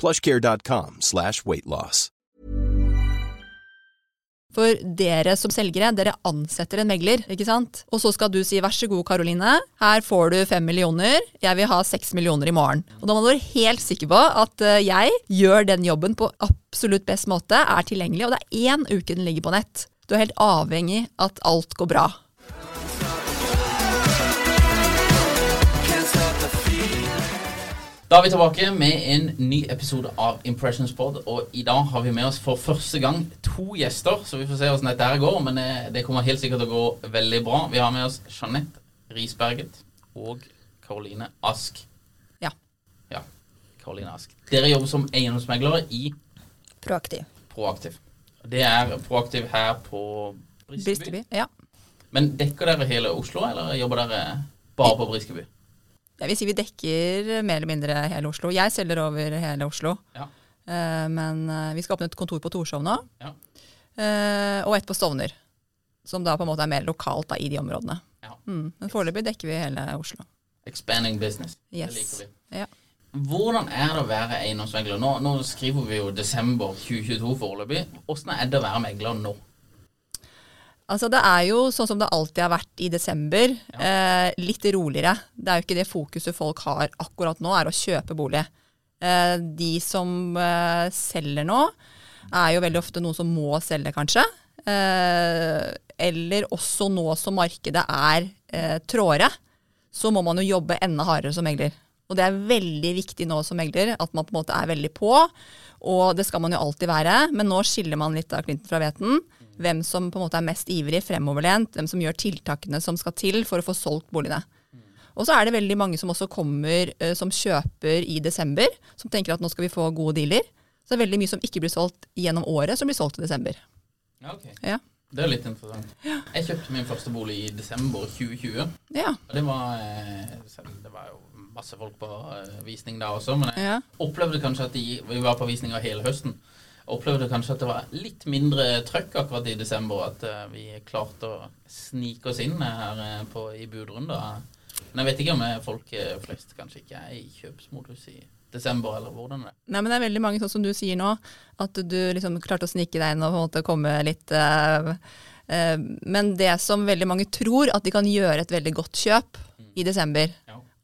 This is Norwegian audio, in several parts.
plushcare.com slash weightloss. For dere som selgere, dere ansetter en megler, ikke sant? Og så skal du si vær så god, Karoline, her får du fem millioner, jeg vil ha seks millioner i morgen. Og da må du være helt sikker på at eh, jeg gjør den jobben på absolutt best måte, er tilgjengelig, og det er én uke den ligger på nett. Du er helt avhengig at alt går bra. Da er vi tilbake med en ny episode av Impressions Pod. Og i dag har vi med oss for første gang to gjester, så vi får se hvordan dette her går. Men det, det kommer helt sikkert til å gå veldig bra. Vi har med oss Jeanette Risberget og Karoline Ask. Ja. Ja, Karoline Ask. Dere jobber som eiendomsmeglere i Proaktiv. Proaktiv. Det er Proaktiv her på Briskeby. Bristeby. Ja. Men dekker dere hele Oslo, eller jobber dere bare på Briskeby? Jeg vil si vi dekker mer eller mindre hele Oslo. Jeg selger over hele Oslo. Ja. Eh, men eh, vi skal åpne et kontor på Torshov nå, Ja. eh, og et på Stovner. Som da på en måte er mer lokalt da, i de områdene. Ja. Mm. Men foreløpig dekker vi hele Oslo. Expanding business. Yes. Det liker vi. Ja. Hvordan er det å være eiendomsmegler? Nå, nå skriver vi jo desember 2022 foreløpig. Hvordan er det å være megler nå? Altså Det er jo sånn som det alltid har vært i desember. Eh, litt roligere. Det er jo ikke det fokuset folk har akkurat nå, er å kjøpe bolig. Eh, de som eh, selger nå, er jo veldig ofte noen som må selge, kanskje. Eh, eller også nå som markedet er eh, tråere, så må man jo jobbe enda hardere som megler. Og det er veldig viktig nå som megler at man på en måte er veldig på. Og det skal man jo alltid være, men nå skiller man litt av klinten fra hveten. Hvem som på en måte er mest ivrig, fremoverlent, hvem som gjør tiltakene som skal til for å få solgt boligene. Og så er det veldig mange som også kommer uh, som kjøper i desember, som tenker at nå skal vi få gode dealer. Så det er veldig mye som ikke blir solgt gjennom året, som blir solgt i desember. Ja, ok. Ja. Det er litt interessant. Jeg kjøpte min første bolig i desember 2020. Ja. Det var, eh, det var jo masse folk på eh, visning da også, men jeg opplevde kanskje at de, vi var på visninger hele høsten. Opplevde kanskje at det var litt mindre trøkk akkurat i desember, at eh, vi klarte å snike oss inn her eh, på, i budrunder. Men jeg vet ikke om eh, folk flest kanskje ikke er i kjøpsmodus i desember, eller hvordan det er. Nei, men det er veldig mange, sånn som du sier nå, at du liksom klarte å snike deg inn og på en måte komme litt uh, uh, Men det som veldig mange tror, at de kan gjøre et veldig godt kjøp i desember.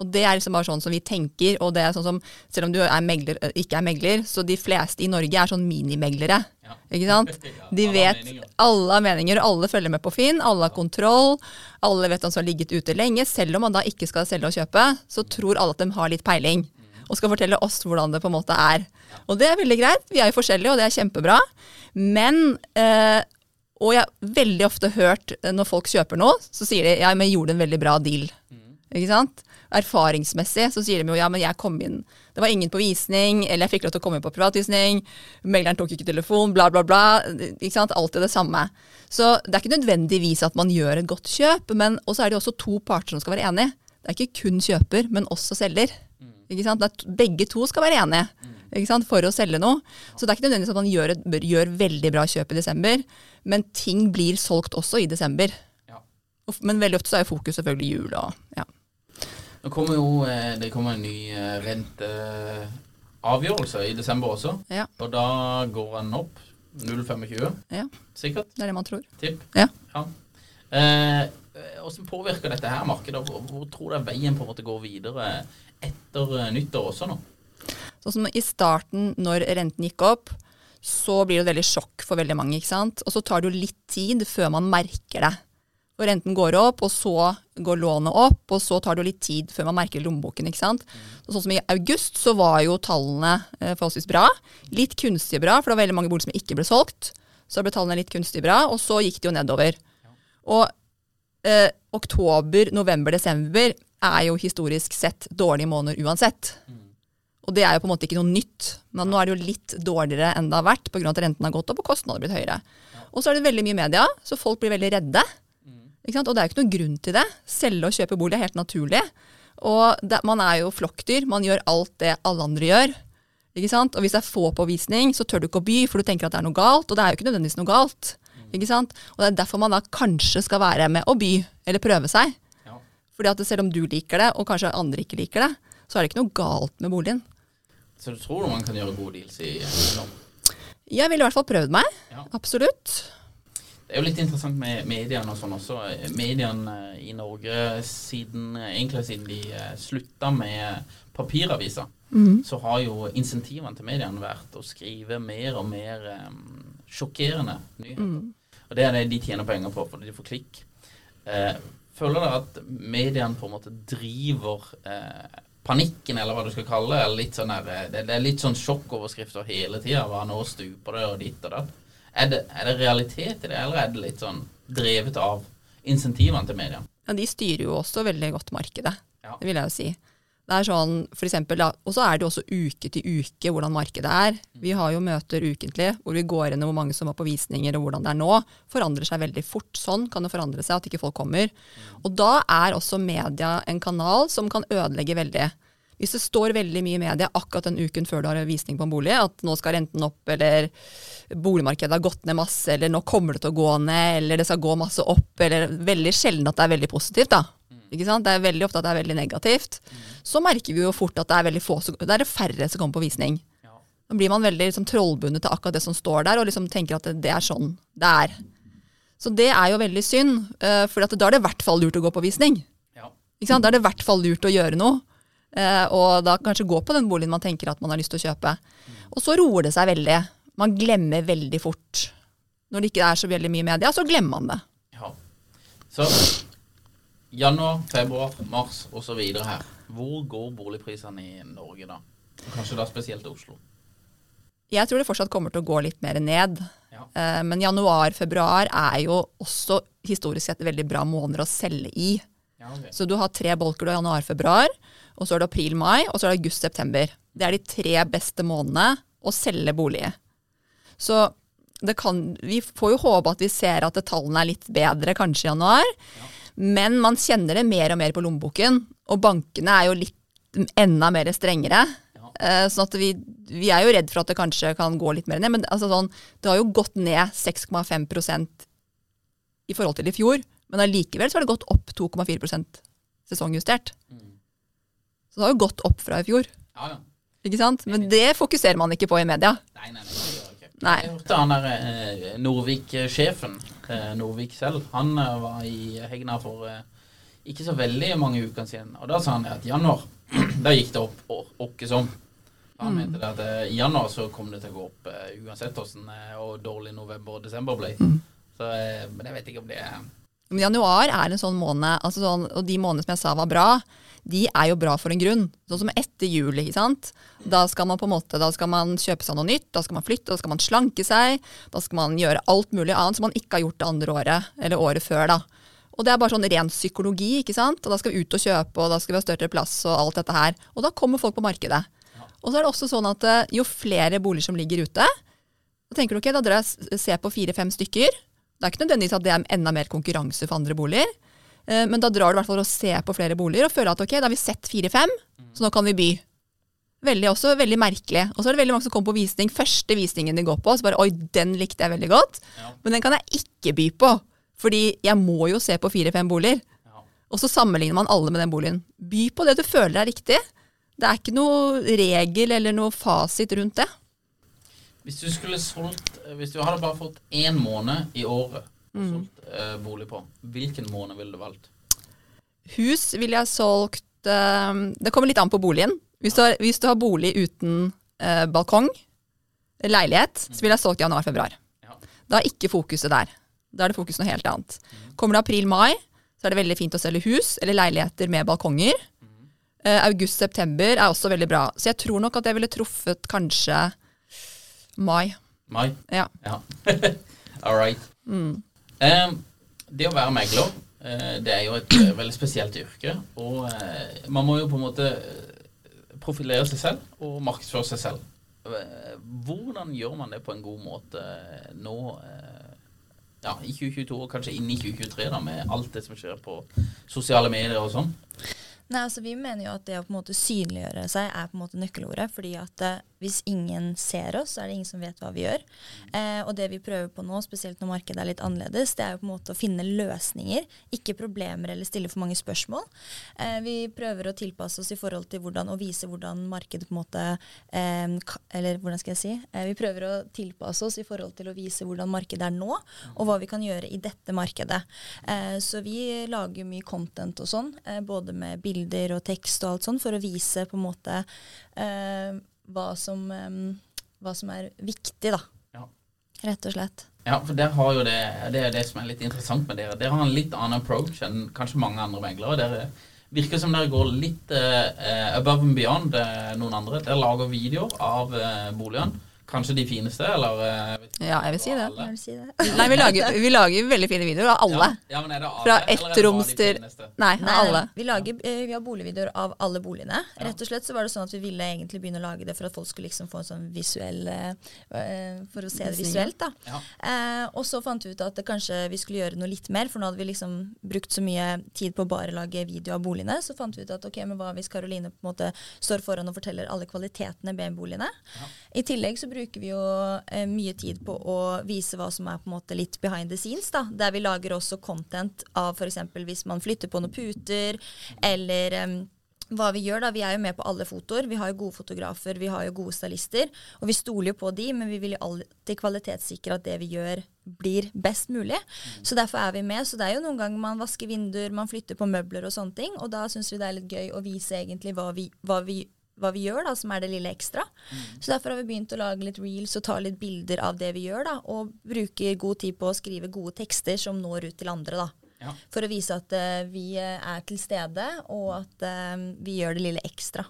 Og det er liksom bare sånn som vi tenker, og det er sånn som, selv om du er megler, eh, ikke er megler, så de fleste i Norge er sånn minimeglere. Ja. Ikke sant? De vet. Alle har meninger, alle følger med på Finn, alle har kontroll, alle vet hvem som har ligget ute lenge. Selv om man da ikke skal selge og kjøpe, så tror alle at de har litt peiling. Og skal fortelle oss hvordan det på en måte er. Og det er veldig greit, vi er jo forskjellige, og det er kjempebra. Men eh, Og jeg har veldig ofte hørt eh, når folk kjøper noe, så sier de ja, men jeg gjorde en veldig bra deal. Ikke sant? Erfaringsmessig så sier de jo ja, men jeg kom inn Det var ingen på visning, eller jeg fikk lov til å komme inn på privatvisning, megleren tok ikke telefon, bla, bla, bla. Ikke sant? Alltid det samme. Så det er ikke nødvendigvis at man gjør et godt kjøp, men også er det også to parter som skal være enige. Det er ikke kun kjøper, men også selger. Ikke sant? Begge to skal være enige. ikke sant, for å selge noe. Så det er ikke nødvendigvis at man gjør, et, gjør veldig bra kjøp i desember, men ting blir solgt også i desember. Men veldig ofte så er fokus selvfølgelig jul og ja. Nå kommer jo eh, det kommer en ny eh, renteavgjørelse i desember også. Ja. Og da går den opp 0,25, ja. sikkert. Det er det man tror. Tipp. Ja. Ja. Eh, Hvordan påvirker dette her markedet? Hvor, tror du veien på en måte går videre etter eh, nyttår også nå? Sånn som i starten, når renten gikk opp, så blir det veldig sjokk for veldig mange. ikke sant? Og så tar det jo litt tid før man merker det. Og renten går opp, og så går lånet opp, og så tar det jo litt tid før man merker lommeboken. ikke sant? Så sånn som I august så var jo tallene eh, forholdsvis bra. Litt kunstig bra, for det var veldig mange boliger som ikke ble solgt. Så ble tallene litt kunstig bra, og så gikk det jo nedover. Og eh, oktober, november, desember er jo historisk sett dårlige måneder uansett. Og det er jo på en måte ikke noe nytt. Men nå er det jo litt dårligere enn det har vært pga. at renten har gått opp og kostnadene har blitt høyere. Og så er det veldig mye media, så folk blir veldig redde. Og det er jo ikke noen grunn til det. Selge og kjøpe bolig er helt naturlig. Og det, man er jo flokkdyr. Man gjør alt det alle andre gjør. Ikke sant? Og hvis det er få på visning, så tør du ikke å by, for du tenker at det er noe galt. Og det er jo ikke nødvendigvis noe galt. Ikke sant? Og det er derfor man da kanskje skal være med å by, eller prøve seg. Ja. Fordi at selv om du liker det, og kanskje andre ikke liker det, så er det ikke noe galt med boligen. Så du tror man kan gjøre gode deals i? Jeg ville i hvert fall prøvd meg. Ja. Absolutt. Det er jo litt interessant med mediene og sånn også. Mediene i Norge, siden, egentlig siden de eh, slutta med papiraviser, så har jo insentivene til mediene vært å skrive mer og mer um, sjokkerende nyheter. Og det er det de tjener penger på, fordi de får klikk. Eh, føler dere at mediene på en måte driver eh, panikken, eller hva du skal kalle det? Litt sånn eh, det, det er litt sånn sjokkoverskrifter hele tida. Hva nå stuper det, og ditt og datt. Er det, er det realitet i det, eller er det litt sånn drevet av insentivene til media? Ja, de styrer jo også veldig godt markedet. Ja. Det vil jeg jo si. Det er sånn, for eksempel, Og så er det jo også uke til uke hvordan markedet er. Vi har jo møter ukentlig hvor vi går gjennom hvor mange som var på visninger og hvordan det er nå. Forandrer seg veldig fort. Sånn kan det forandre seg at ikke folk kommer. Og da er også media en kanal som kan ødelegge veldig. Hvis det står veldig mye i media akkurat den uken før du har visning på en bolig, at nå skal renten opp, eller boligmarkedet har gått ned masse, eller nå kommer det til å gå ned, eller det skal gå masse opp, eller veldig sjelden at det er veldig positivt, da. Ikke sant? Det er veldig ofte at det er veldig negativt. Så merker vi jo fort at det er veldig få, det er færre som kommer på visning. Da blir man veldig liksom, trollbundet til akkurat det som står der, og liksom tenker at det, det er sånn det er. Så det er jo veldig synd, uh, for da er det i hvert fall lurt å gå på visning. Ja. Ikke sant? Da er det i hvert fall lurt å gjøre noe. Eh, og da kanskje gå på den boligen man tenker at man har lyst til å kjøpe. Og så roer det seg veldig. Man glemmer veldig fort. Når det ikke er så veldig mye media, så glemmer man det. ja. Så januar, februar, mars osv. her. Hvor går boligprisene i Norge da? Kanskje da spesielt Oslo. Jeg tror det fortsatt kommer til å gå litt mer ned. Ja. Eh, men januar-februar er jo også historisk sett veldig bra måneder å selge i. Ja. Så du har tre bolker, du har januar-februar, og så er det april-mai, og så er det august-september. Det er de tre beste månedene å selge bolig i. Så det kan, vi får jo håpe at vi ser at tallene er litt bedre kanskje i januar, men man kjenner det mer og mer på lommeboken, og bankene er jo litt enda mer strengere. Ja. Eh, sånn at vi, vi er jo redd for at det kanskje kan gå litt mer ned, men altså sånn, det har jo gått ned 6,5% i forhold til i fjor, men allikevel så har det gått opp 2,4% sesongjustert. Så det har jo gått opp fra i fjor, Ja, ja. ikke sant? Men det fokuserer man ikke på i media. Nei, nei, nei. Nei. Jeg hørte han der eh, Norvik-sjefen, eh, Norvik selv, han eh, var i Hegna for eh, ikke så veldig mange uker siden. Og da sa han at i januar, da gikk det opp åkke som. Han mente det at eh, i januar så kom det til å gå opp eh, uansett hvordan og dårlig november og desember ble. Så, eh, men jeg vet ikke om det er Men januar er en sånn måned, altså sånn, og de månedene som jeg sa var bra, de er jo bra for en grunn. Sånn som etter juli. ikke sant. Da skal man på en måte, da skal man kjøpe seg noe nytt, da skal man flytte, da skal man slanke seg, da skal man gjøre alt mulig annet som man ikke har gjort det andre året, eller året før, da. Og det er bare sånn ren psykologi, ikke sant. Og da skal vi ut og kjøpe, og da skal vi ha større plass og alt dette her. Og da kommer folk på markedet. Og så er det også sånn at eh, jo flere boliger som ligger ute, da tenker du ok, da drar jeg se på fire-fem stykker. Det er ikke nødvendigvis at det er enda mer konkurranse for andre boliger. Eh, Men da drar du i hvert fall og ser på flere boliger og føler at ok, da har vi sett fire-fem, så nå kan vi by. Veldig, også veldig merkelig. Og så er det veldig mange som kommer på visning. Første visningen de går på, så bare oi, den likte jeg veldig godt. Ja. Men den kan jeg ikke by på. Fordi jeg må jo se på fire-fem boliger. Ja. Og så sammenligner man alle med den boligen. By på det du føler er riktig. Det er ikke noe regel eller noe fasit rundt det. Hvis du skulle solgt Hvis du hadde bare fått én måned i året mm. solgt eh, bolig på, hvilken måned ville du valgt? Hus ville jeg solgt eh, Det kommer litt an på boligen. Hvis du har, hvis du har bolig uten eh, balkong, leilighet, så ville jeg solgt januar-februar. Ja. Da er ikke fokuset der. Da er det fokus noe helt annet. Kommer det april-mai, så er det veldig fint å selge hus eller leiligheter med balkonger. Eh, August-september er også veldig bra. Så jeg tror nok at jeg ville truffet kanskje mai. Mai? Ja. Ja. All right. Eh, det å være megler, uh, det er jo et uh, veldig spesielt yrke. Og uh, man må jo på en måte profilere seg selv og markedsføre seg selv. Hvordan gjør man det på en god måte nå ja, i 2022 og kanskje inn i 2023 da, med alt det som skjer på sosiale medier og sånn? Nei, altså Vi mener jo at det å på en måte synliggjøre seg er på en måte nøkkelordet. fordi at eh, hvis ingen ser oss, så er det ingen som vet hva vi gjør. Eh, og det vi prøver på nå, spesielt når markedet er litt annerledes, det er jo på en måte å finne løsninger, ikke problemer eller stille for mange spørsmål. Eh, vi prøver å tilpasse oss i forhold til hvordan, å vise hvordan markedet på en måte eh, Eller hvordan skal jeg si? Eh, vi prøver å tilpasse oss i forhold til å vise hvordan markedet er nå, og hva vi kan gjøre i dette markedet. Eh, så vi lager mye content og sånn, både med bilder og tekst og alt sånn, for å vise på en måte eh, hva, som, eh, hva som er viktig, da. Ja. Rett og slett. Ja, for der har jo det, det er det som er litt interessant med dere. Dere har en litt annen approach enn kanskje mange andre meglere. Dere virker som dere går litt eh, above and beyond eh, noen andre. Dere lager videoer av eh, boligene. Kanskje de fineste, eller eh, ikke Ja, jeg vil si det. vil si det. Nei, vi lager, vi lager veldig fine videoer av alle. Ja, ja, men er det alle, Fra ettroms til? Nei, Nei, alle. Vi, lager, eh, vi har boligvideoer av alle boligene. Rett og slett så var det sånn at vi ville egentlig begynne å lage det for at folk skulle liksom få en sånn visuell eh, For å se det visuelt, da. Ja. Eh, og så fant vi ut at det kanskje vi skulle gjøre noe litt mer, for nå hadde vi liksom brukt så mye tid på å bare lage video av boligene. Så fant vi ut at ok, men hva hvis Karoline på en måte står foran og forteller alle kvalitetene med boligene? I tillegg så bruker vi jo eh, mye tid på å vise hva som er på en måte litt behind the scenes, da. Der vi lager også content av f.eks. hvis man flytter på noen puter, eller eh, hva vi gjør da, Vi er jo med på alle fotoer. Vi har jo gode fotografer, vi har jo gode stylister. Og vi stoler jo på de, men vi vil jo alltid kvalitetssikre at det vi gjør, blir best mulig. Så derfor er vi med. Så det er jo noen ganger man vasker vinduer, man flytter på møbler og sånne ting. Og da syns vi det er litt gøy å vise egentlig hva vi, hva vi hva vi gjør, da, som er det lille ekstra. Så derfor har vi begynt å lage litt reels og ta litt bilder av det vi gjør, da, og bruker god tid på å skrive gode tekster som når ut til andre. da. Ja. For å vise at uh, vi eh, er til stede, og at uh, vi gjør det lille ekstra.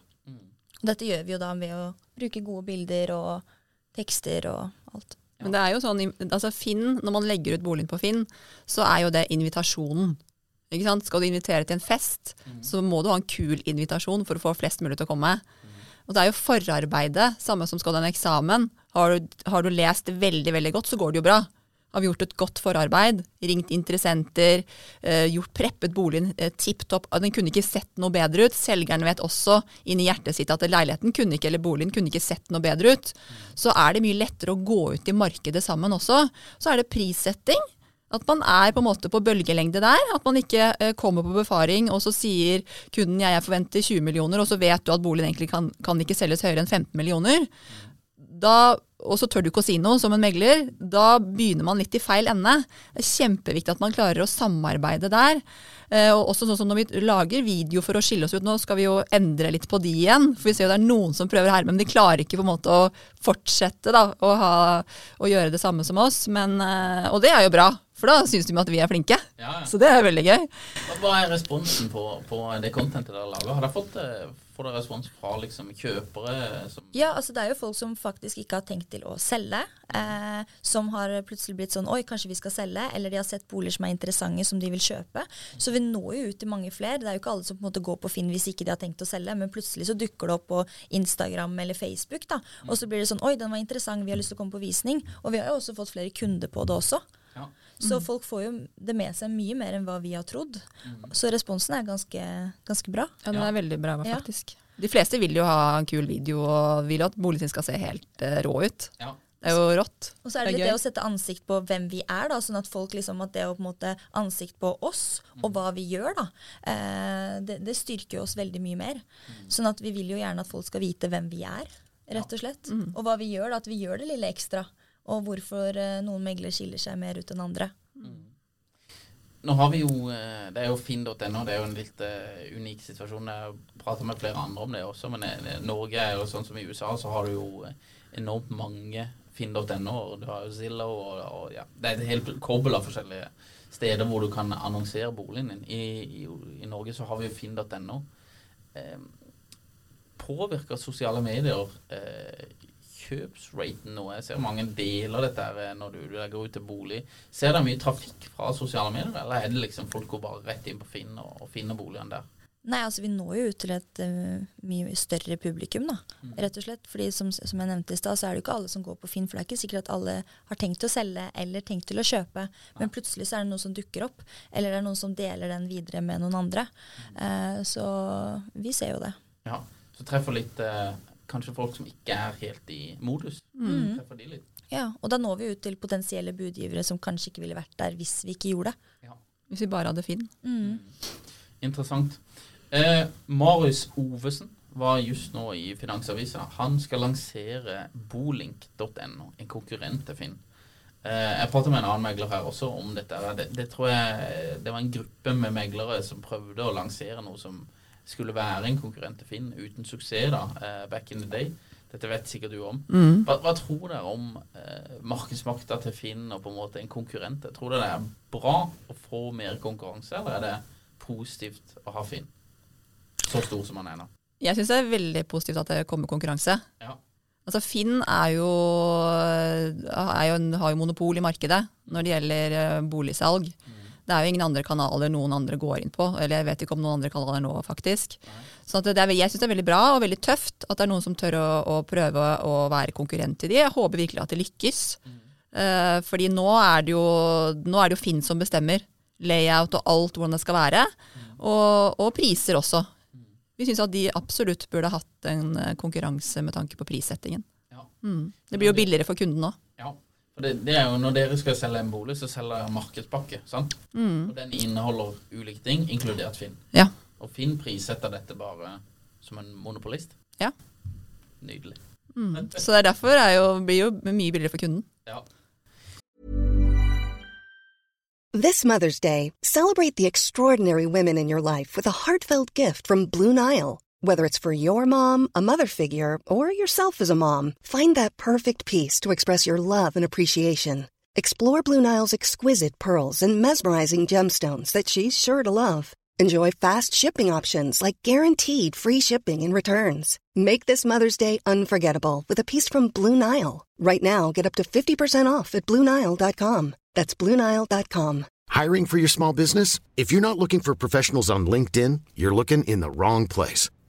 Og dette gjør vi jo da ved å bruke gode bilder og tekster og alt. Men det er jo sånn, altså Finn, når man legger ut boligen på Finn, så er jo det invitasjonen. Ikke sant? Skal du invitere til en fest, så må du ha en kul invitasjon for å få flest mulig til å komme. Og det er jo forarbeidet, samme som skal ha en eksamen. Har du, har du lest veldig, veldig godt, så går det jo bra. Har vi gjort et godt forarbeid, ringt interessenter, eh, gjort preppet boligen eh, tipp topp. Den kunne ikke sett noe bedre ut. Selgeren vet også inni hjertet sitt at leiligheten kunne ikke, eller boligen kunne ikke sett noe bedre ut. Så er det mye lettere å gå ut i markedet sammen også. Så er det prissetting. At man er på en måte på bølgelengde der. At man ikke eh, kommer på befaring og så sier kunden jeg, forventer 20 millioner, og så vet du at boligen egentlig kan, kan ikke selges høyere enn 15 millioner. Da, og så tør du ikke å si noe som en megler. Da begynner man litt i feil ende. Det er kjempeviktig at man klarer å samarbeide der. Eh, og også sånn som når vi lager video for å skille oss ut, nå skal vi jo endre litt på de igjen. For vi ser jo det er noen som prøver her, men de klarer ikke på en måte å fortsette da, å, ha, å gjøre det samme som oss. Men, eh, og det er jo bra, for da syns de at vi er flinke. Ja, ja. Så det er veldig gøy. Hva- er responsen på, på det contentet dere lager? Har dere fått, eh, får dere respons fra liksom, kjøpere? Som, Ja, altså det er jo folk som faktisk ikke har tenkt til å selge. Eh, som har plutselig blitt sånn Oi, kanskje vi skal selge. Eller de har sett boliger som er interessante, som de vil kjøpe. Så vi når jo ut til mange flere. Det er jo ikke alle som på en måte går på Finn hvis ikke de har tenkt å selge. Men plutselig så dukker det opp på Instagram eller Facebook. da. Og så blir det sånn Oi, den var interessant, vi har lyst til å komme på visning. Og vi har jo også fått flere kunder på det også. ja. Så folk får jo det med seg mye mer enn hva vi har trodd. Så responsen er ganske, ganske bra. Ja, den Ja. er veldig bra, Ja. faktisk. De fleste vil jo ha en kul video og vil jo at boligen sin skal se helt uh, rå ut. Ja. Det er jo rått. Og så er det Det er det å sette ansikt på hvem vi er, da, sånn at folk liksom at det å på en måte ansikt på oss og hva vi gjør, da, eh, det, det styrker oss veldig mye mer. Sånn at vi vil jo gjerne at folk skal vite hvem vi er, rett og slett. Og hva vi gjør, da, at vi gjør det lille ekstra. Og hvorfor eh, noen meglere skiller seg mer ut enn andre. Nå har vi jo eh, Det er jo finn.no. Det er jo en litt uh, unik situasjon. Jeg prater med flere andre om det også, men i Norge er jo sånn som i USA, så har du jo enormt mange finn.no. Du har jo Zillow og, og ja, Det er et helt kobbel av forskjellige steder hvor du kan annonsere boligen din. I, i, i Norge så har vi jo finn.no. Eh, påvirker sosiale medier eh, kjøpsraten nå? Jeg ser mange deler dette her eh, når du, du legger ut til bolig. Ser dere mye trafikk fra sosiale medier, eller er det liksom folk går bare rett inn på Finn og, og finner boligen der? Nei, altså vi når jo ut til et uh, mye større publikum, da, rett og slett. Fordi som, som jeg nevnte i stad, så er det jo ikke alle som går på Finn. For det er ikke sikkert at alle har tenkt til å selge eller tenkt til å kjøpe. Men plutselig så er det noe som dukker opp. Eller det er noen som deler den videre med noen andre. Uh, så vi ser jo det. Ja, Så treffer litt eh, kanskje folk som ikke er helt i modus. Treffer de litt. Ja, Og da når vi ut til potensielle budgivere som kanskje ikke ville vært der hvis vi ikke gjorde det. Ja, Hvis vi bare hadde Finn. Interessant. Eh, Marius Ovesen var just nå i Finansavisa. Han skal lansere bolink.no, en konkurrent til Finn. Eh, jeg pratet med en annen megler her også om dette. Det, det tror jeg det var en gruppe med meglere som prøvde å lansere noe som skulle være en konkurrent til Finn, uten suksess da, eh, back in the day. Dette vet sikkert du om. Hva, hva tror dere om eh, markedsmakta til Finn og på en måte en konkurrent? Tror dere det er bra å få mer konkurranse, eller er det positivt å ha Finn? Så stor som han er nå. Jeg syns det er veldig positivt at det kommer konkurranse. Ja. Altså Finn er jo, er jo har jo monopol i markedet når det gjelder boligsalg. boligsalg. Det er jo ingen andre kanaler noen andre går inn på. Eller jeg vet ikke om noen andre kanaler nå, faktisk. Så det er, jeg syns det er veldig bra og veldig tøft at det er noen som tør å, å prøve å være konkurrent til de. Jeg håper virkelig at det lykkes. Eh, fordi nå er, det jo, nå er det jo Finn som bestemmer. Layout og alt hvordan det skal være. Og, og priser også. Vi syns at de absolutt burde hatt en eh, konkurranse med tanke på prissettingen. Ja. Mm. Det blir jo billigere for kunden nå. ja. For det, det er jo Når dere skal selge en bolig, så selger dere markedspakke. sant? Og Den inneholder ulike ting, inkludert Finn. Ja. Og Finn prissetter dette bare som en monopolist. Ja. Nydelig. Mm. Så det er derfor det blir jo mye billigere for kunden. Ja. This Mother's Day, celebrate the extraordinary women in your life with a heartfelt gift from Blue Nile. Whether it's for your mom, a mother figure, or yourself as a mom, find that perfect piece to express your love and appreciation. Explore Blue Nile's exquisite pearls and mesmerizing gemstones that she's sure to love. Enjoy fast shipping options like guaranteed free shipping and returns. Make this Mother's Day unforgettable with a piece from Blue Nile. Right now, get up to 50% off at BlueNile.com. That's BlueNile.com. Hiring for your small business? If you're not looking for professionals on LinkedIn, you're looking in the wrong place.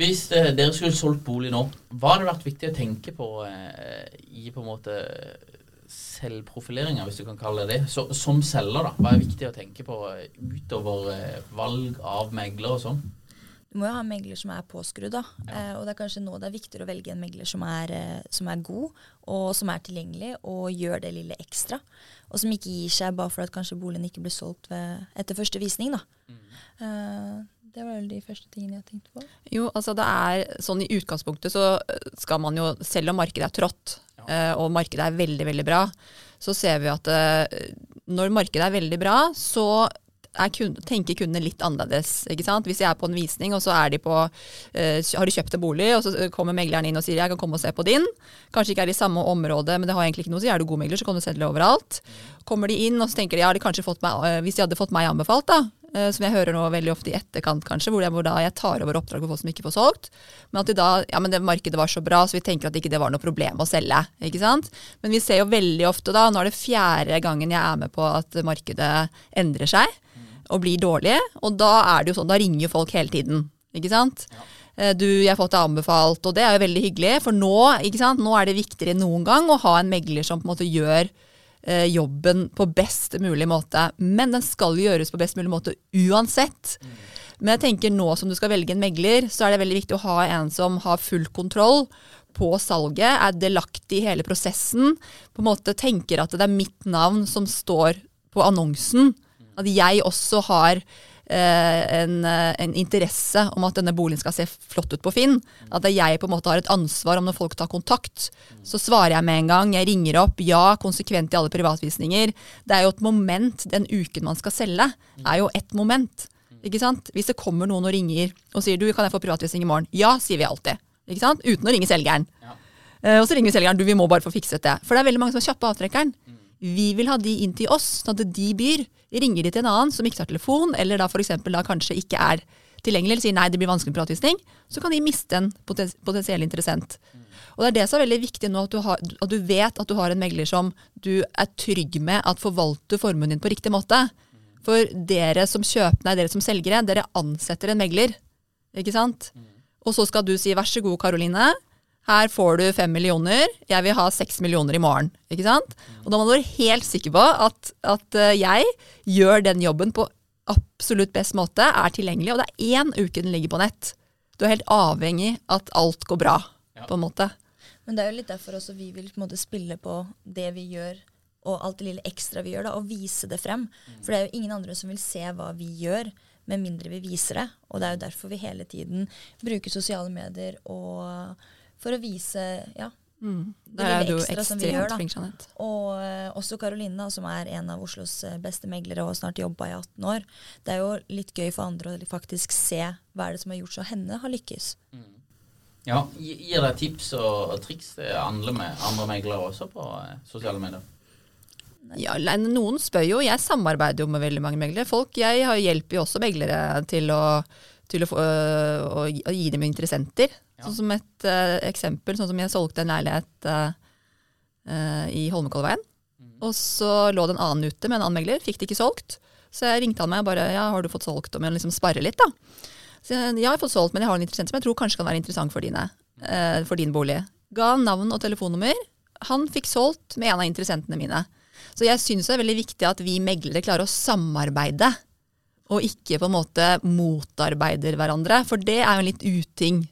Hvis eh, dere skulle solgt bolig nå, hva hadde vært viktig å tenke på eh, i på en måte selvprofileringa, hvis du kan kalle det det, så, som selger? da, Hva er viktig å tenke på eh, utover eh, valg av megler og sånn? Du må jo ha en megler som er påskrudd, da. Eh, og det er kanskje nå det er viktigere å velge en megler som er, eh, som er god, og som er tilgjengelig, og gjør det lille ekstra. Og som ikke gir seg bare for at kanskje boligen ikke blir solgt ved, etter første visning, da. Eh, det var vel de første tingene jeg tenkte på. Jo, altså det er sånn i utgangspunktet så skal man jo, selv om markedet er trått, ja. og markedet er veldig, veldig bra, så ser vi at eh, når markedet er veldig bra, så er kun, tenker kundene litt annerledes. ikke sant? Hvis jeg er på en visning, og så er de på, eh, har de kjøpt en bolig, og så kommer megleren inn og sier jeg kan komme og se på din. Kanskje ikke er det i samme område, men det har egentlig ikke noe å si. Er du god megler, så kan du selge overalt. Kommer de inn, og så tenker de ja, de kanskje fått meg, eh, hvis de hadde fått meg anbefalt, da, eh, som jeg hører nå veldig ofte i etterkant, kanskje, hvor, jeg, hvor da jeg tar over oppdrag for folk som ikke får solgt. Men at de da, ja, men det markedet var så bra, så vi tenker at ikke det var noe problem å selge. ikke sant? Men vi ser jo veldig ofte da, nå er det fjerde gangen jeg er med på at markedet endrer seg og blir dårlige. og da er det jo sånn, da ringer jo folk hele tiden. ikke sant? Ja. Du, jeg har fått det anbefalt, og det er jo veldig hyggelig. For nå, ikke sant, nå er det viktigere enn noen gang å ha en megler som på en måte gjør eh, jobben på best mulig måte. Men den skal jo gjøres på best mulig måte uansett. Men jeg tenker nå som du skal velge en megler, så er det veldig viktig å ha en som har full kontroll på salget, er delaktig i hele prosessen, på en måte tenker at det er mitt navn som står på annonsen. At jeg også har eh, en, eh, en interesse om at denne boligen skal se flott ut på Finn. At jeg på en måte har et ansvar om når folk tar kontakt. Så svarer jeg med en gang. Jeg ringer opp. Ja, konsekvent i alle privatvisninger. Det er jo et moment den uken man skal selge, er jo et moment. Ikke sant? Hvis det kommer noen og ringer og sier du, kan jeg få privatvisning i morgen? Ja, sier vi alltid. Ikke sant? Uten å ringe selgeren. Eh, og så ringer vi selgeren du, vi må bare få fikset det. For det er veldig mange som er kjappe avtrekkeren. avtrekkeren. Vi vil ha de inn til oss, sånn at de byr. Ringer de til en annen som ikke tar telefon, eller da f.eks. da kanskje ikke er tilgjengelig, eller sier nei, det blir vanskelig med privatvisning, så kan de miste en poten potensiell interessent. Og det er det som er veldig viktig nå, at du, har, at du vet at du har en megler som du er trygg med at forvalter formuen din på riktig måte. For dere som kjøper, nei, dere som selgere, dere ansetter en megler. Ikke sant? Og så skal du si vær så god, Karoline. Her får du fem millioner, jeg vil ha seks millioner i morgen. Ikke sant? Og da må du være helt sikker på at, at eh, jeg gjør den jobben på absolutt best måte, er tilgjengelig. Og det er én uke den ligger på nett. Du er helt avhengig at alt går bra, på en måte. Men det er jo litt derfor også vi vil på en måte spille på det vi gjør, og alt det lille ekstra vi gjør, da, og vise det frem. For det er jo ingen andre som vil se hva vi gjør, med mindre vi viser det. Og det er jo derfor vi hele tiden bruker sosiale medier og for å vise ja, Der er du lille ekstra som vi gjør, ekstremt da. flink, Jeanette. Og uh, også Karoline, som er en av Oslos eh, beste meglere og snart jobba i 18 år. Det er jo litt gøy for andre å faktisk se hva er det som har gjort så henne har lykkes. Ja, Gir deg tips og, og triks til andre, med, andre meglere også på eh, sosiale medier? Ja, noen spør jo. Jeg samarbeider jo med veldig mange meglere. Folk, jeg har- hjelper jo også meglere til å, til å, få, å, å gi dem interessenter. Ja. Sånn som et uh, eksempel, sånn som jeg solgte en leilighet uh, uh, i Holmenkollveien. Og så lå det en annen ute med en annen megler, fikk det ikke solgt. Så jeg ringte han meg og bare ja, har du fått solgt, om jeg liksom sparre litt, da. Så jeg, ja, jeg har fått solgt, men jeg har en interessent som jeg tror kanskje kan være interessant for, dine, for din bolig. Ga navn og telefonnummer. Han fikk solgt med en av interessentene mine. Så jeg syns det er veldig viktig at vi meglere klarer å samarbeide, og ikke på en måte motarbeider hverandre. For det er jo en litt uting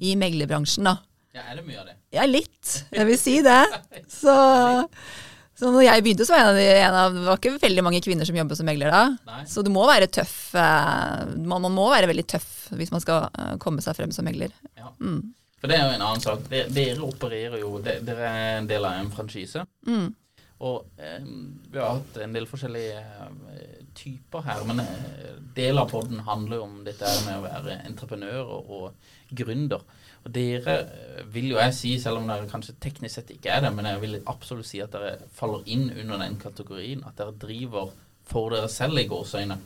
i meglerbransjen, da. Ja, Er det mye av det? Ja, litt. Jeg vil si det. Så, så når jeg begynte, så var jeg en av, Det var ikke veldig mange kvinner som jobbet som megler da. Nei. Så du må være tøff. eh, Man, man må være veldig tøff hvis man skal eh, komme seg frem som megler. Ja. Mm. For det er jo en annen sak. Dere, dere opererer jo Dere er en del av en franchise. Mm. Og eh, vi har hatt en del forskjellige eh, typer her. Men eh, del av poden handler jo om dette med å være entreprenør og, og gründer. Og dere eh, vil jo jeg si, selv om dere kanskje teknisk sett ikke er det, men jeg vil absolutt si at dere faller inn under den kategorien. At dere driver for dere selv i gåseøyne.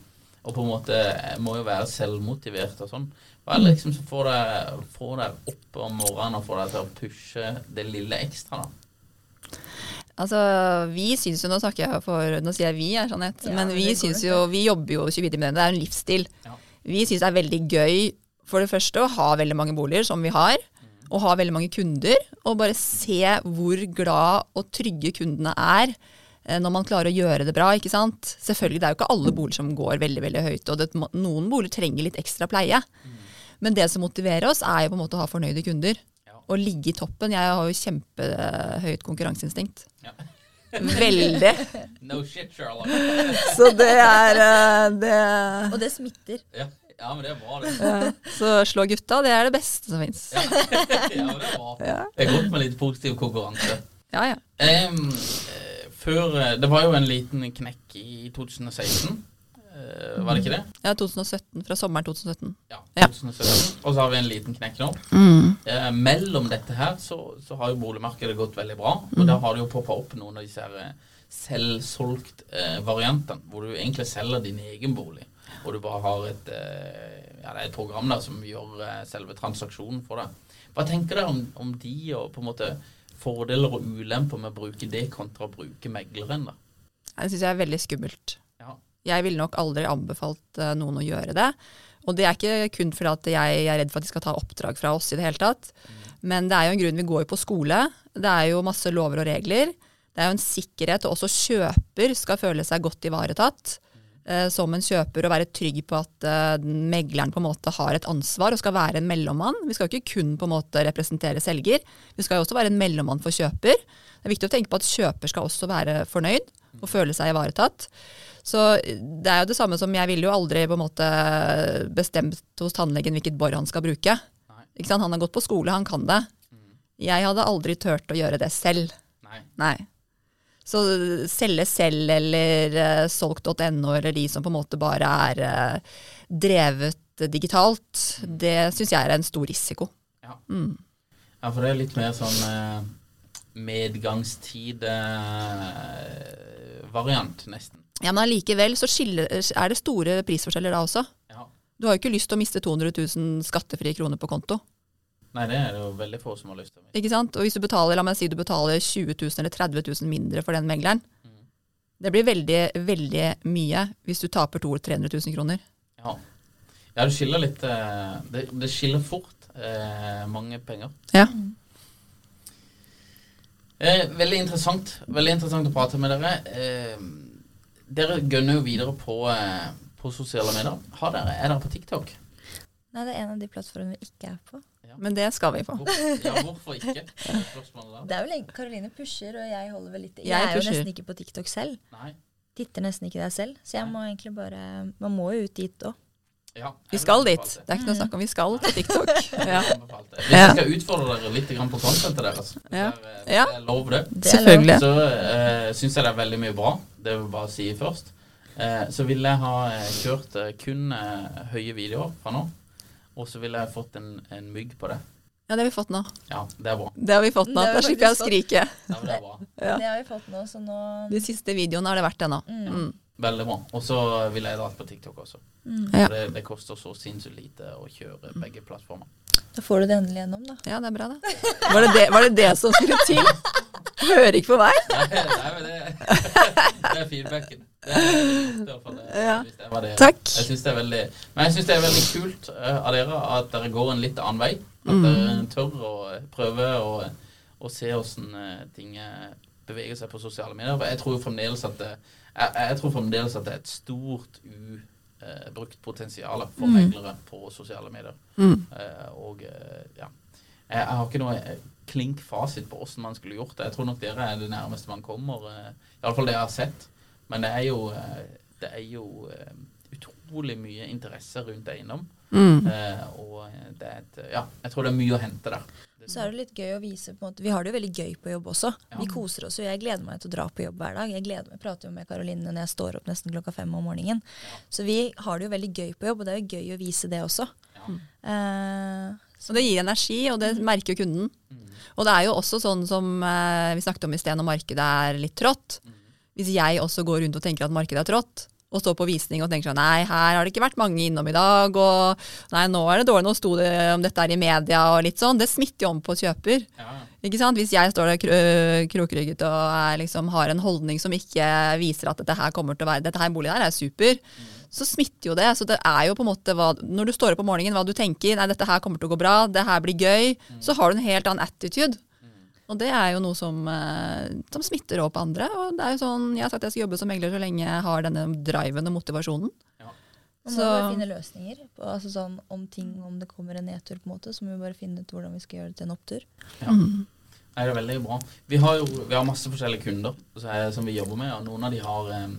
Og på en måte eh, må jo være selvmotivert og sånn. Hva er det liksom som får deg, får deg opp om morgenen og får deg til å pushe det lille ekstra, da? Altså, vi syns jo, nå snakker jeg for, nå sier jeg vi, er Jeanette, Ja, men vi det syns jo vi jobber jo 24 timer døgnet, det er en livsstil. Ja. Vi syns det er veldig gøy, for det første, å ha veldig mange boliger, som vi har, og ha veldig mange kunder, og bare se hvor glad og trygge kundene er eh, når man klarer å gjøre det bra, ikke sant. Selvfølgelig, det er jo ikke alle boliger som går veldig, veldig høyt, og det, noen boliger trenger litt ekstra pleie. Men det som motiverer oss, er jo på en måte å ha fornøyde kunder. Og ligge i toppen. Jeg har jo kjempehøyt konkurranseinstinkt. Ja. Veldig. No shit, Sherlock. Så det er eh, det, Og det smitter. Ja, ja men det er bra, det. ja. Så slå gutta, det er det beste som fins. Ja, men det er bra. Ja. Det er godt med litt positiv konkurranse. Ja, ja. Eh, før, eh, det var jo en liten knekk i 2016. Uh, Var det ikke det? ja 2017. Fra sommeren 2017. Ja. Ja. 2017. Og så har vi en liten knekk nå. Eh, mellom dette her så, så har jo boligmarkedet gått veldig bra. Og da har det jo poppa opp noen av disse her eh, selvsolgt-variantene, hvor du egentlig selger din egen bolig. Og du bare har et, eh, ja, det et program der som gjør eh, selve transaksjonen for deg. Hva tenker dere om, om de og på en måte fordeler og ulemper med å bruke det kontra å bruke megleren? da? Det syns jeg er veldig skummelt. Ja. Jeg ville nok aldri anbefalt eh, noen å gjøre det. Og det er ikke kun fordi at jeg er redd for at de skal ta oppdrag fra oss i det hele tatt. Men det er jo en grunn vi går på skole. Det er jo masse lover og regler. Det er jo en sikkerhet, og også kjøper skal føle seg godt ivaretatt som en kjøper og være trygg på at eh, megleren på en måte har et ansvar og skal være en mellommann. Vi skal jo ikke kun på en måte representere selger, vi skal jo også være en mellommann for kjøper. Det er viktig å tenke på at kjøper skal også være fornøyd og føle seg ivaretatt. Så det er jo det samme som jeg ville jo aldri på en måte bestemt hos tannlegen hvilket bor han skal bruke. Ikke sant? Han har gått på skole, han kan det. Jeg hadde aldri turt å gjøre det selv. Nei. Nei. Så selge selv eller uh, solgt.no eller de som på en måte bare er uh, drevet digitalt, det syns jeg er en stor risiko. Ja. Mm. ja, for det er litt mer sånn uh, medgangstid-variant, nesten. Ja, Men allikevel så skiller, er det store prisforskjeller da også. Ja. Du har jo ikke lyst til å miste 200 000 skattefrie kroner på konto. Nei, det er det jo veldig få som har lyst til. Ikke sant? Og hvis du betaler, la meg si du betaler 20 000 eller 30 000 mindre for den megleren, det blir veldig, veldig mye hvis du taper 200 000-300 000 kroner. Ja. ja, det skiller litt eh, Det, det skiller fort eh, mange penger. Ja. Eh, veldig interessant. Veldig interessant å prate med dere. Eh, dere gønner jo videre på, eh, på sosiale medier. Har dere, er dere på TikTok? Nei, det er en av de plattformene vi ikke er på. Men det skal vi få. Hvor, ja, hvorfor ikke? Det er. Det vel Karoline pusher, og jeg holder vel litt Jeg, Jeg er jo nesten ikke på TikTok selv. Nei. Titter nesten ikke der selv. Så jeg må egentlig bare Man må jo ut dit òg. Ja, Vi skal dit. Det. Det er ikke noe snakk om vi skal på TikTok. Ja. Hvis jeg skal utfordre dere litt grann på contentet deres, Ja. så er- det jeg lov det, Det er Selvfølgelig. så uh, syns jeg det er veldig mye bra. Det vil jeg bare si først. Uh, så vil jeg ha eh, kjørt uh, kun uh, høye videoer fra nå. Og så ville jeg fått en, en mygg på det. Ja, det har vi fått nå. Ja, det er bra. Det har vi fått nå. Da slipper jeg å skrike. Ja, men det er bra. Ja. Det har vi fått nå, så nå De siste videoene har det vært det nå. Mm. Mm. Veldig bra. Og så ville jeg dratt på TikTok også. Ja. For Det, det koster så sinnssykt lite å kjøre begge plattformer. Da får du det endelig gjennom, da. Ja, det er bra, det. Var det det, var det, det som skulle til? Hører ikke på meg? Nei, nei, men det, det er feedbacken. Ja. Takk. Jeg syns det det er veldig kult eh, av dere at dere går en litt annen vei. At dere tør å prøve å, å se åssen eh, ting eh, beveger seg på sosiale medier. Jeg tror fremdeles at det, jeg, jeg tror fremdeles at det er et stort ubrukt potensial for meglere på sosiale medier. Mm. Uh, og uh, ja. Jeg, jeg har ikke noe klink fasit på hvordan man skulle gjort det. Jeg tror nok dere er det nærmeste man kommer. Uh, Iallfall det jeg har sett. Men det er jo, eh, det er jo eh, utrolig mye interesse rundt eiendom. Mm. Uh, og det et Ja, jeg tror det er mye å hente der. Så er det litt gøy å vise på en måte, Vi har det jo veldig gøy på jobb også. Ja. Vi koser oss jo. Jeg gleder meg til å dra på jobb hver dag. Jeg gleder meg, prater jo med Karoline når jeg står opp nesten klokka fem om morgenen. Så vi har det jo veldig gøy på jobb, og det er jo gøy å vise det også. Ja. Eh, Og det gir energi, og det merker jo kunden. Og det er jo også sånn som uh, vi snakket om i sted, når markedet er litt trått. Hvis jeg også går rundt og tenker at markedet er trått, og står på visning og tenker sånn Nei, her har det ikke vært mange innom i dag, og nei, nå er det dårlig, nå sto det om dette er i media og litt sånn. Det smitter jo om på kjøper. Ja. Ikke sant? Hvis jeg står der kro- øh, krokrygget og er, liksom, har en holdning som ikke viser at dette her kommer til å være, dette her boligen her er super, så smitter jo det. Så det er jo på en måte hva, når du står opp om morgenen, hva du tenker, nei dette her kommer til å gå bra, det her blir gøy, så har du en helt annen attitude. Og det er jo noe som, eh, som smitter over på andre. Og det er jo sånn, Jeg har sagt at jeg skal jobbe som megler så lenge jeg har denne driven og motivasjonen. man må Så- bare finne løsninger. På, altså sånn, om ting, om det kommer en nedtur, på en måte, så må vi bare finne ut hvordan vi skal gjøre det til en opptur. Ja. Nei, det er veldig bra. Vi har jo vi har masse forskjellige kunder er- som vi jobber med, og noen av de har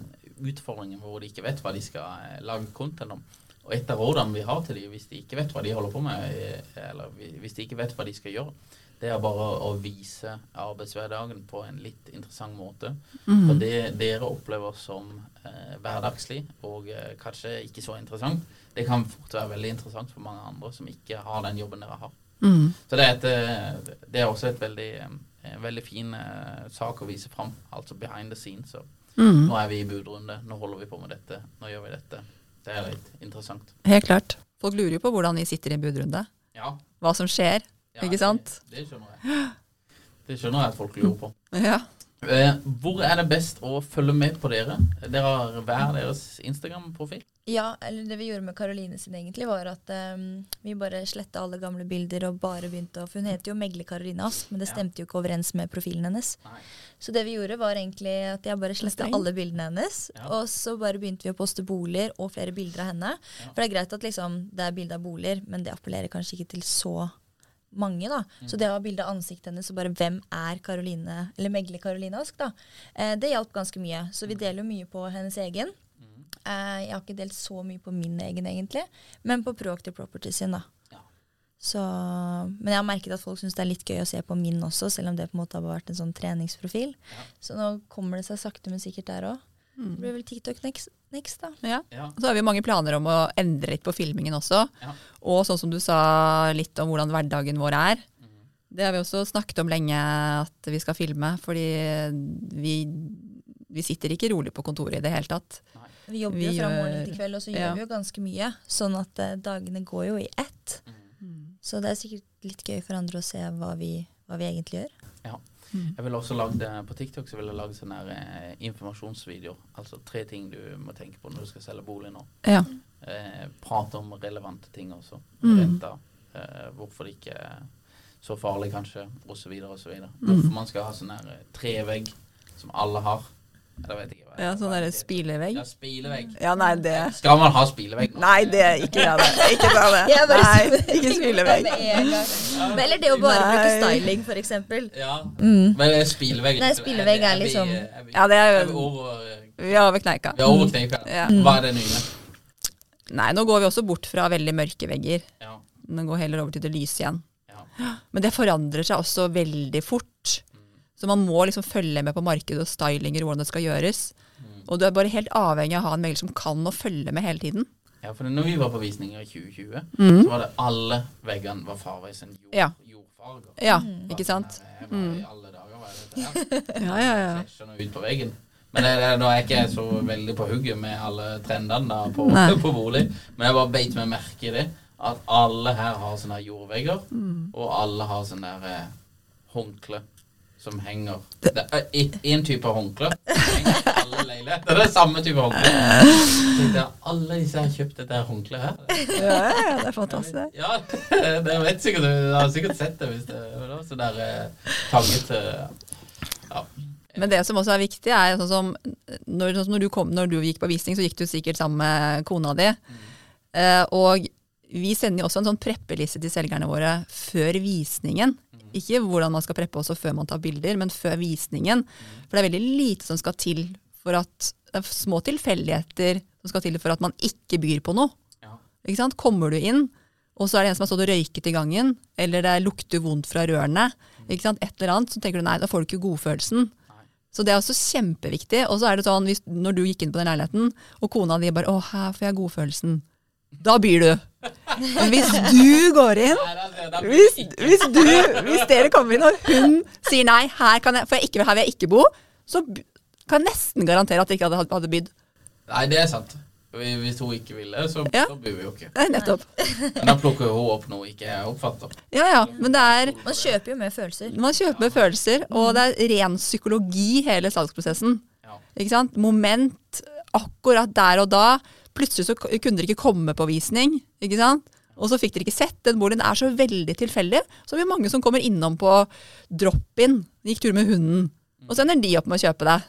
utfordringer hvor de ikke vet hva de skal eh, lage content om. Og et av rådene vi har til dem hvis de ikke vet hva de holder på med, eh, eller hvis de ikke vet hva de skal gjøre, det er bare å vise arbeidshverdagen på en litt interessant måte. For det dere opplever som eh, hverdagslig og eh, kanskje ikke så interessant, det kan fort være veldig interessant for mange andre som ikke har den jobben dere har. Mm. Så det er, et, eh, det er også et veldig, eh, en veldig fin eh, sak å vise fram, altså behind the scenes. Mm. nå er vi i budrunde, nå holder vi på med dette, nå gjør vi dette. Det er litt interessant. Helt klart. Folk lurer jo på hvordan vi sitter i en budrunde. Ja. Hva som skjer. Ja Ikke sant? Det, det skjønner jeg. Det skjønner jeg at folk lurer på. Ja. Eh, hvor er det best å følge med på dere? Dere har hver deres Instagram-profil. Ja, eller det vi gjorde med Karoline sin egentlig, var at um, vi bare sletta alle gamle bilder og bare begynte å For hun heter jo Megle Karoline Ask, men det stemte jo ikke overens med profilen hennes. Nei. Så det vi gjorde, var egentlig at jeg bare sletta alle bildene hennes. Ja. Og så bare begynte vi å poste boliger og flere bilder av henne. Ja. For det er greit at liksom, det er bilde av boliger, men det appellerer kanskje ikke til så mange. da. Så det å ha bilde av ansiktet hennes og bare hvem er Karoline, eller Megle Karoline Ask, da, eh, det hjalp ganske mye. Så vi deler jo mye på hennes egen. Eh, jeg har ikke delt så mye på min egen, egentlig, men på Proactive Property sin, da. Ja. Så, men jeg har merket at folk syns det er litt gøy å se på min også, selv om det på en måte har vært en sånn treningsprofil. Så nå kommer det seg sakte, men sikkert der òg. Det blir vel TikTok next, next da. ja. Ja. Så har vi mange planer om å endre litt på filmingen også. Ja. Og sånn som du sa litt om hvordan hverdagen vår er. Det har vi også snakket om lenge at vi skal filme, fordi vi, vi sitter ikke rolig på kontoret i det hele tatt. Vi jobber Vi jo fra morgen til kveld, og så gjør vi jo ganske mye. Sånn at eh, dagene går jo i ett. Mm. Så det er sikkert litt gøy for andre å se hva vi, hva vi egentlig gjør. Ja. Jeg ville også lagd eh, På TikTok så ville jeg lagd sånne her, eh, informasjonsvideoer. Altså tre ting du må tenke på når du skal selge bolig nå. Ja. Eh, prate om relevante ting også. Mm. Renta. Eh, hvorfor det ikke er så farlig, kanskje, osv. osv. Hvorfor man skal ha sånn her eh, trevegg som alle har. Jeg vet ikke hva ja, sånn derre spilevegg. Ja, spilevegg. Ja, nei, det Skal man ha spilevegg? nå? Nei, det ikke bra, det. Ikke bra, det. Nei, ikke spilevegg. Men Eller det å bare Nei. bruke styling, for eksempel. Ja. Mm. Men er spilevegg Nei, spilevegg er liksom- er Ja, det er er jo Vi er over kneika. vi er over kneika. Hva er det nye? Nei, nå går vi også bort fra veldig mørke vegger. Ja. Nå går heller over til det lyse igjen. ja. Men det forandrer seg også veldig fort. Så man må liksom følge med på markedet og stylinger og hvordan det skal gjøres. Og du er bare helt avhengig av å ha en megler som kan å følge med hele tiden. Ja, for når vi var på visninger i 2020, mm. så var det alle veggene var farga i sånn jord, Ja. jordfarger. Ja, Mm. ikke sant? Sånn her, eh, i alle dager var det dette her? Ja, ja, ja. Flasher noe ut på veggen. Men det, det, nå er jeg ikke så veldig på hugget med alle trendene da på, på bolig. Men jeg bare beit meg merke i det. At alle her har sånne jordvegger, Mm. og alle har sånne der eh, håndkle som henger Det er én type håndkle. Alle leiligheter. Det er samme type håndkle. Alle disse har kjøpt dette her håndkleet her. Ja, det er fantastisk. Ja, det vet sikkert du har sikkert sett det hvis det er så der tangete tagget eh, Ja. Men det som også er viktig, er sånn som når, sånn som når, du kom, når du gikk på visning, så gikk du sikkert sammen med kona di. Eh, og vi sender jo også en sånn preppeliste til selgerne våre før visningen. Ikke hvordan man skal preppe også før man tar bilder, men før visningen. For det er veldig lite som skal til for at Det er små tilfeldigheter som skal til for at man ikke byr på noe. Ja. Ikke sant? Kommer du inn, og så er det en som har stått og røyket i gangen, eller det lukter vondt fra rørene, ikke sant? et eller annet, så tenker du nei, da får du ikke godfølelsen. Så det er også kjempeviktig. Og så er det sånn, hvis, når du gikk inn på den leiligheten, og kona di bare 'Å, her får jeg godfølelsen', da byr du. Men hvis du går inn hvis, hvis, du, hvis dere kommer inn og hun sier nei, her, kan jeg, for jeg ikke, her vil jeg ikke bo, så kan jeg nesten garantere at jeg ikke hadde, hadde bydd. Nei, det er sant. Hvis hun ikke ville, så, Ja. så byr vi jo ikke. Nei, nettopp. Men da plukker hun opp noe ikke jeg oppfatter. Ja, ja. Men det er Man kjøper jo med følelser. Man kjøper med følelser, og det er ren psykologi hele salgsprosessen. Ja. Ikke sant? Moment akkurat der og da. Plutselig så kunne dere ikke komme på visning, ikke sant? Og så fikk dere ikke sett den boligen. Er så veldig tilfeldig. Så er det mange som kommer innom på drop-in, gikk tur med hunden, og så ender de opp med å kjøpe det.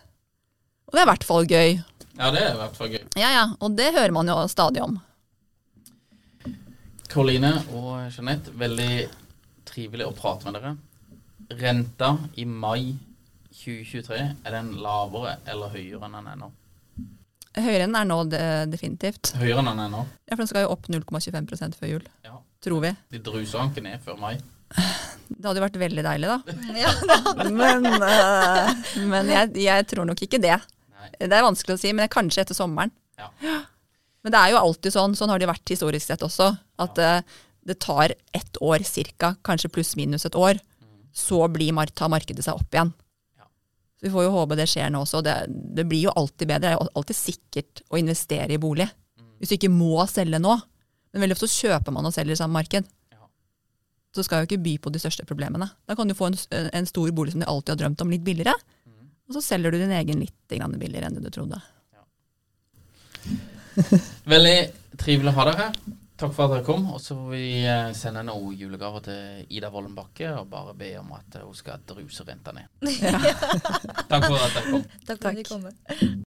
Og det er i hvert fall gøy. Ja, det er i hvert fall gøy. Ja, ja, og det hører man jo stadig om. Karoline og Jeanette, veldig trivelig å prate med dere. Renta i mai 2023, er den lavere eller høyere enn den er nå? Høyere enn den er nå, det, definitivt. Høyere enn den er nå? Ja, for den skal jo opp 0,25% før jul, Ja. tror vi. De druser ikke ned før mai. Det hadde jo vært veldig deilig, da. Ja, Men, uh, men jeg, jeg tror nok ikke det. Nei. Det er vanskelig å si, men kanskje etter sommeren. Ja. Men det er jo alltid sånn, sånn har det vært historisk sett også, at øh, det tar ett år cirka, kanskje pluss-minus et år, så blir, tar markedet seg opp igjen. Så vi får jo håpe det skjer nå også. Det, det blir jo alltid bedre. Det er alltid sikkert å investere i bolig. Mm. Hvis du ikke må selge nå. Men veldig ofte så kjøper man og selger i samme marked. Så skal jo ikke by på de største problemene. Da kan du få en, en stor bolig som du alltid har drømt om, litt billigere. Og så selger du din egen litt billigere enn du trodde. Veldig trivelig å ha dere her. Takk for at dere kom. Og så får vi eh, sende noen julegaver til Ida Vollenbakke og bare be om at hun skal druse renta ned. Takk for at dere kom. Takk for at dere kom.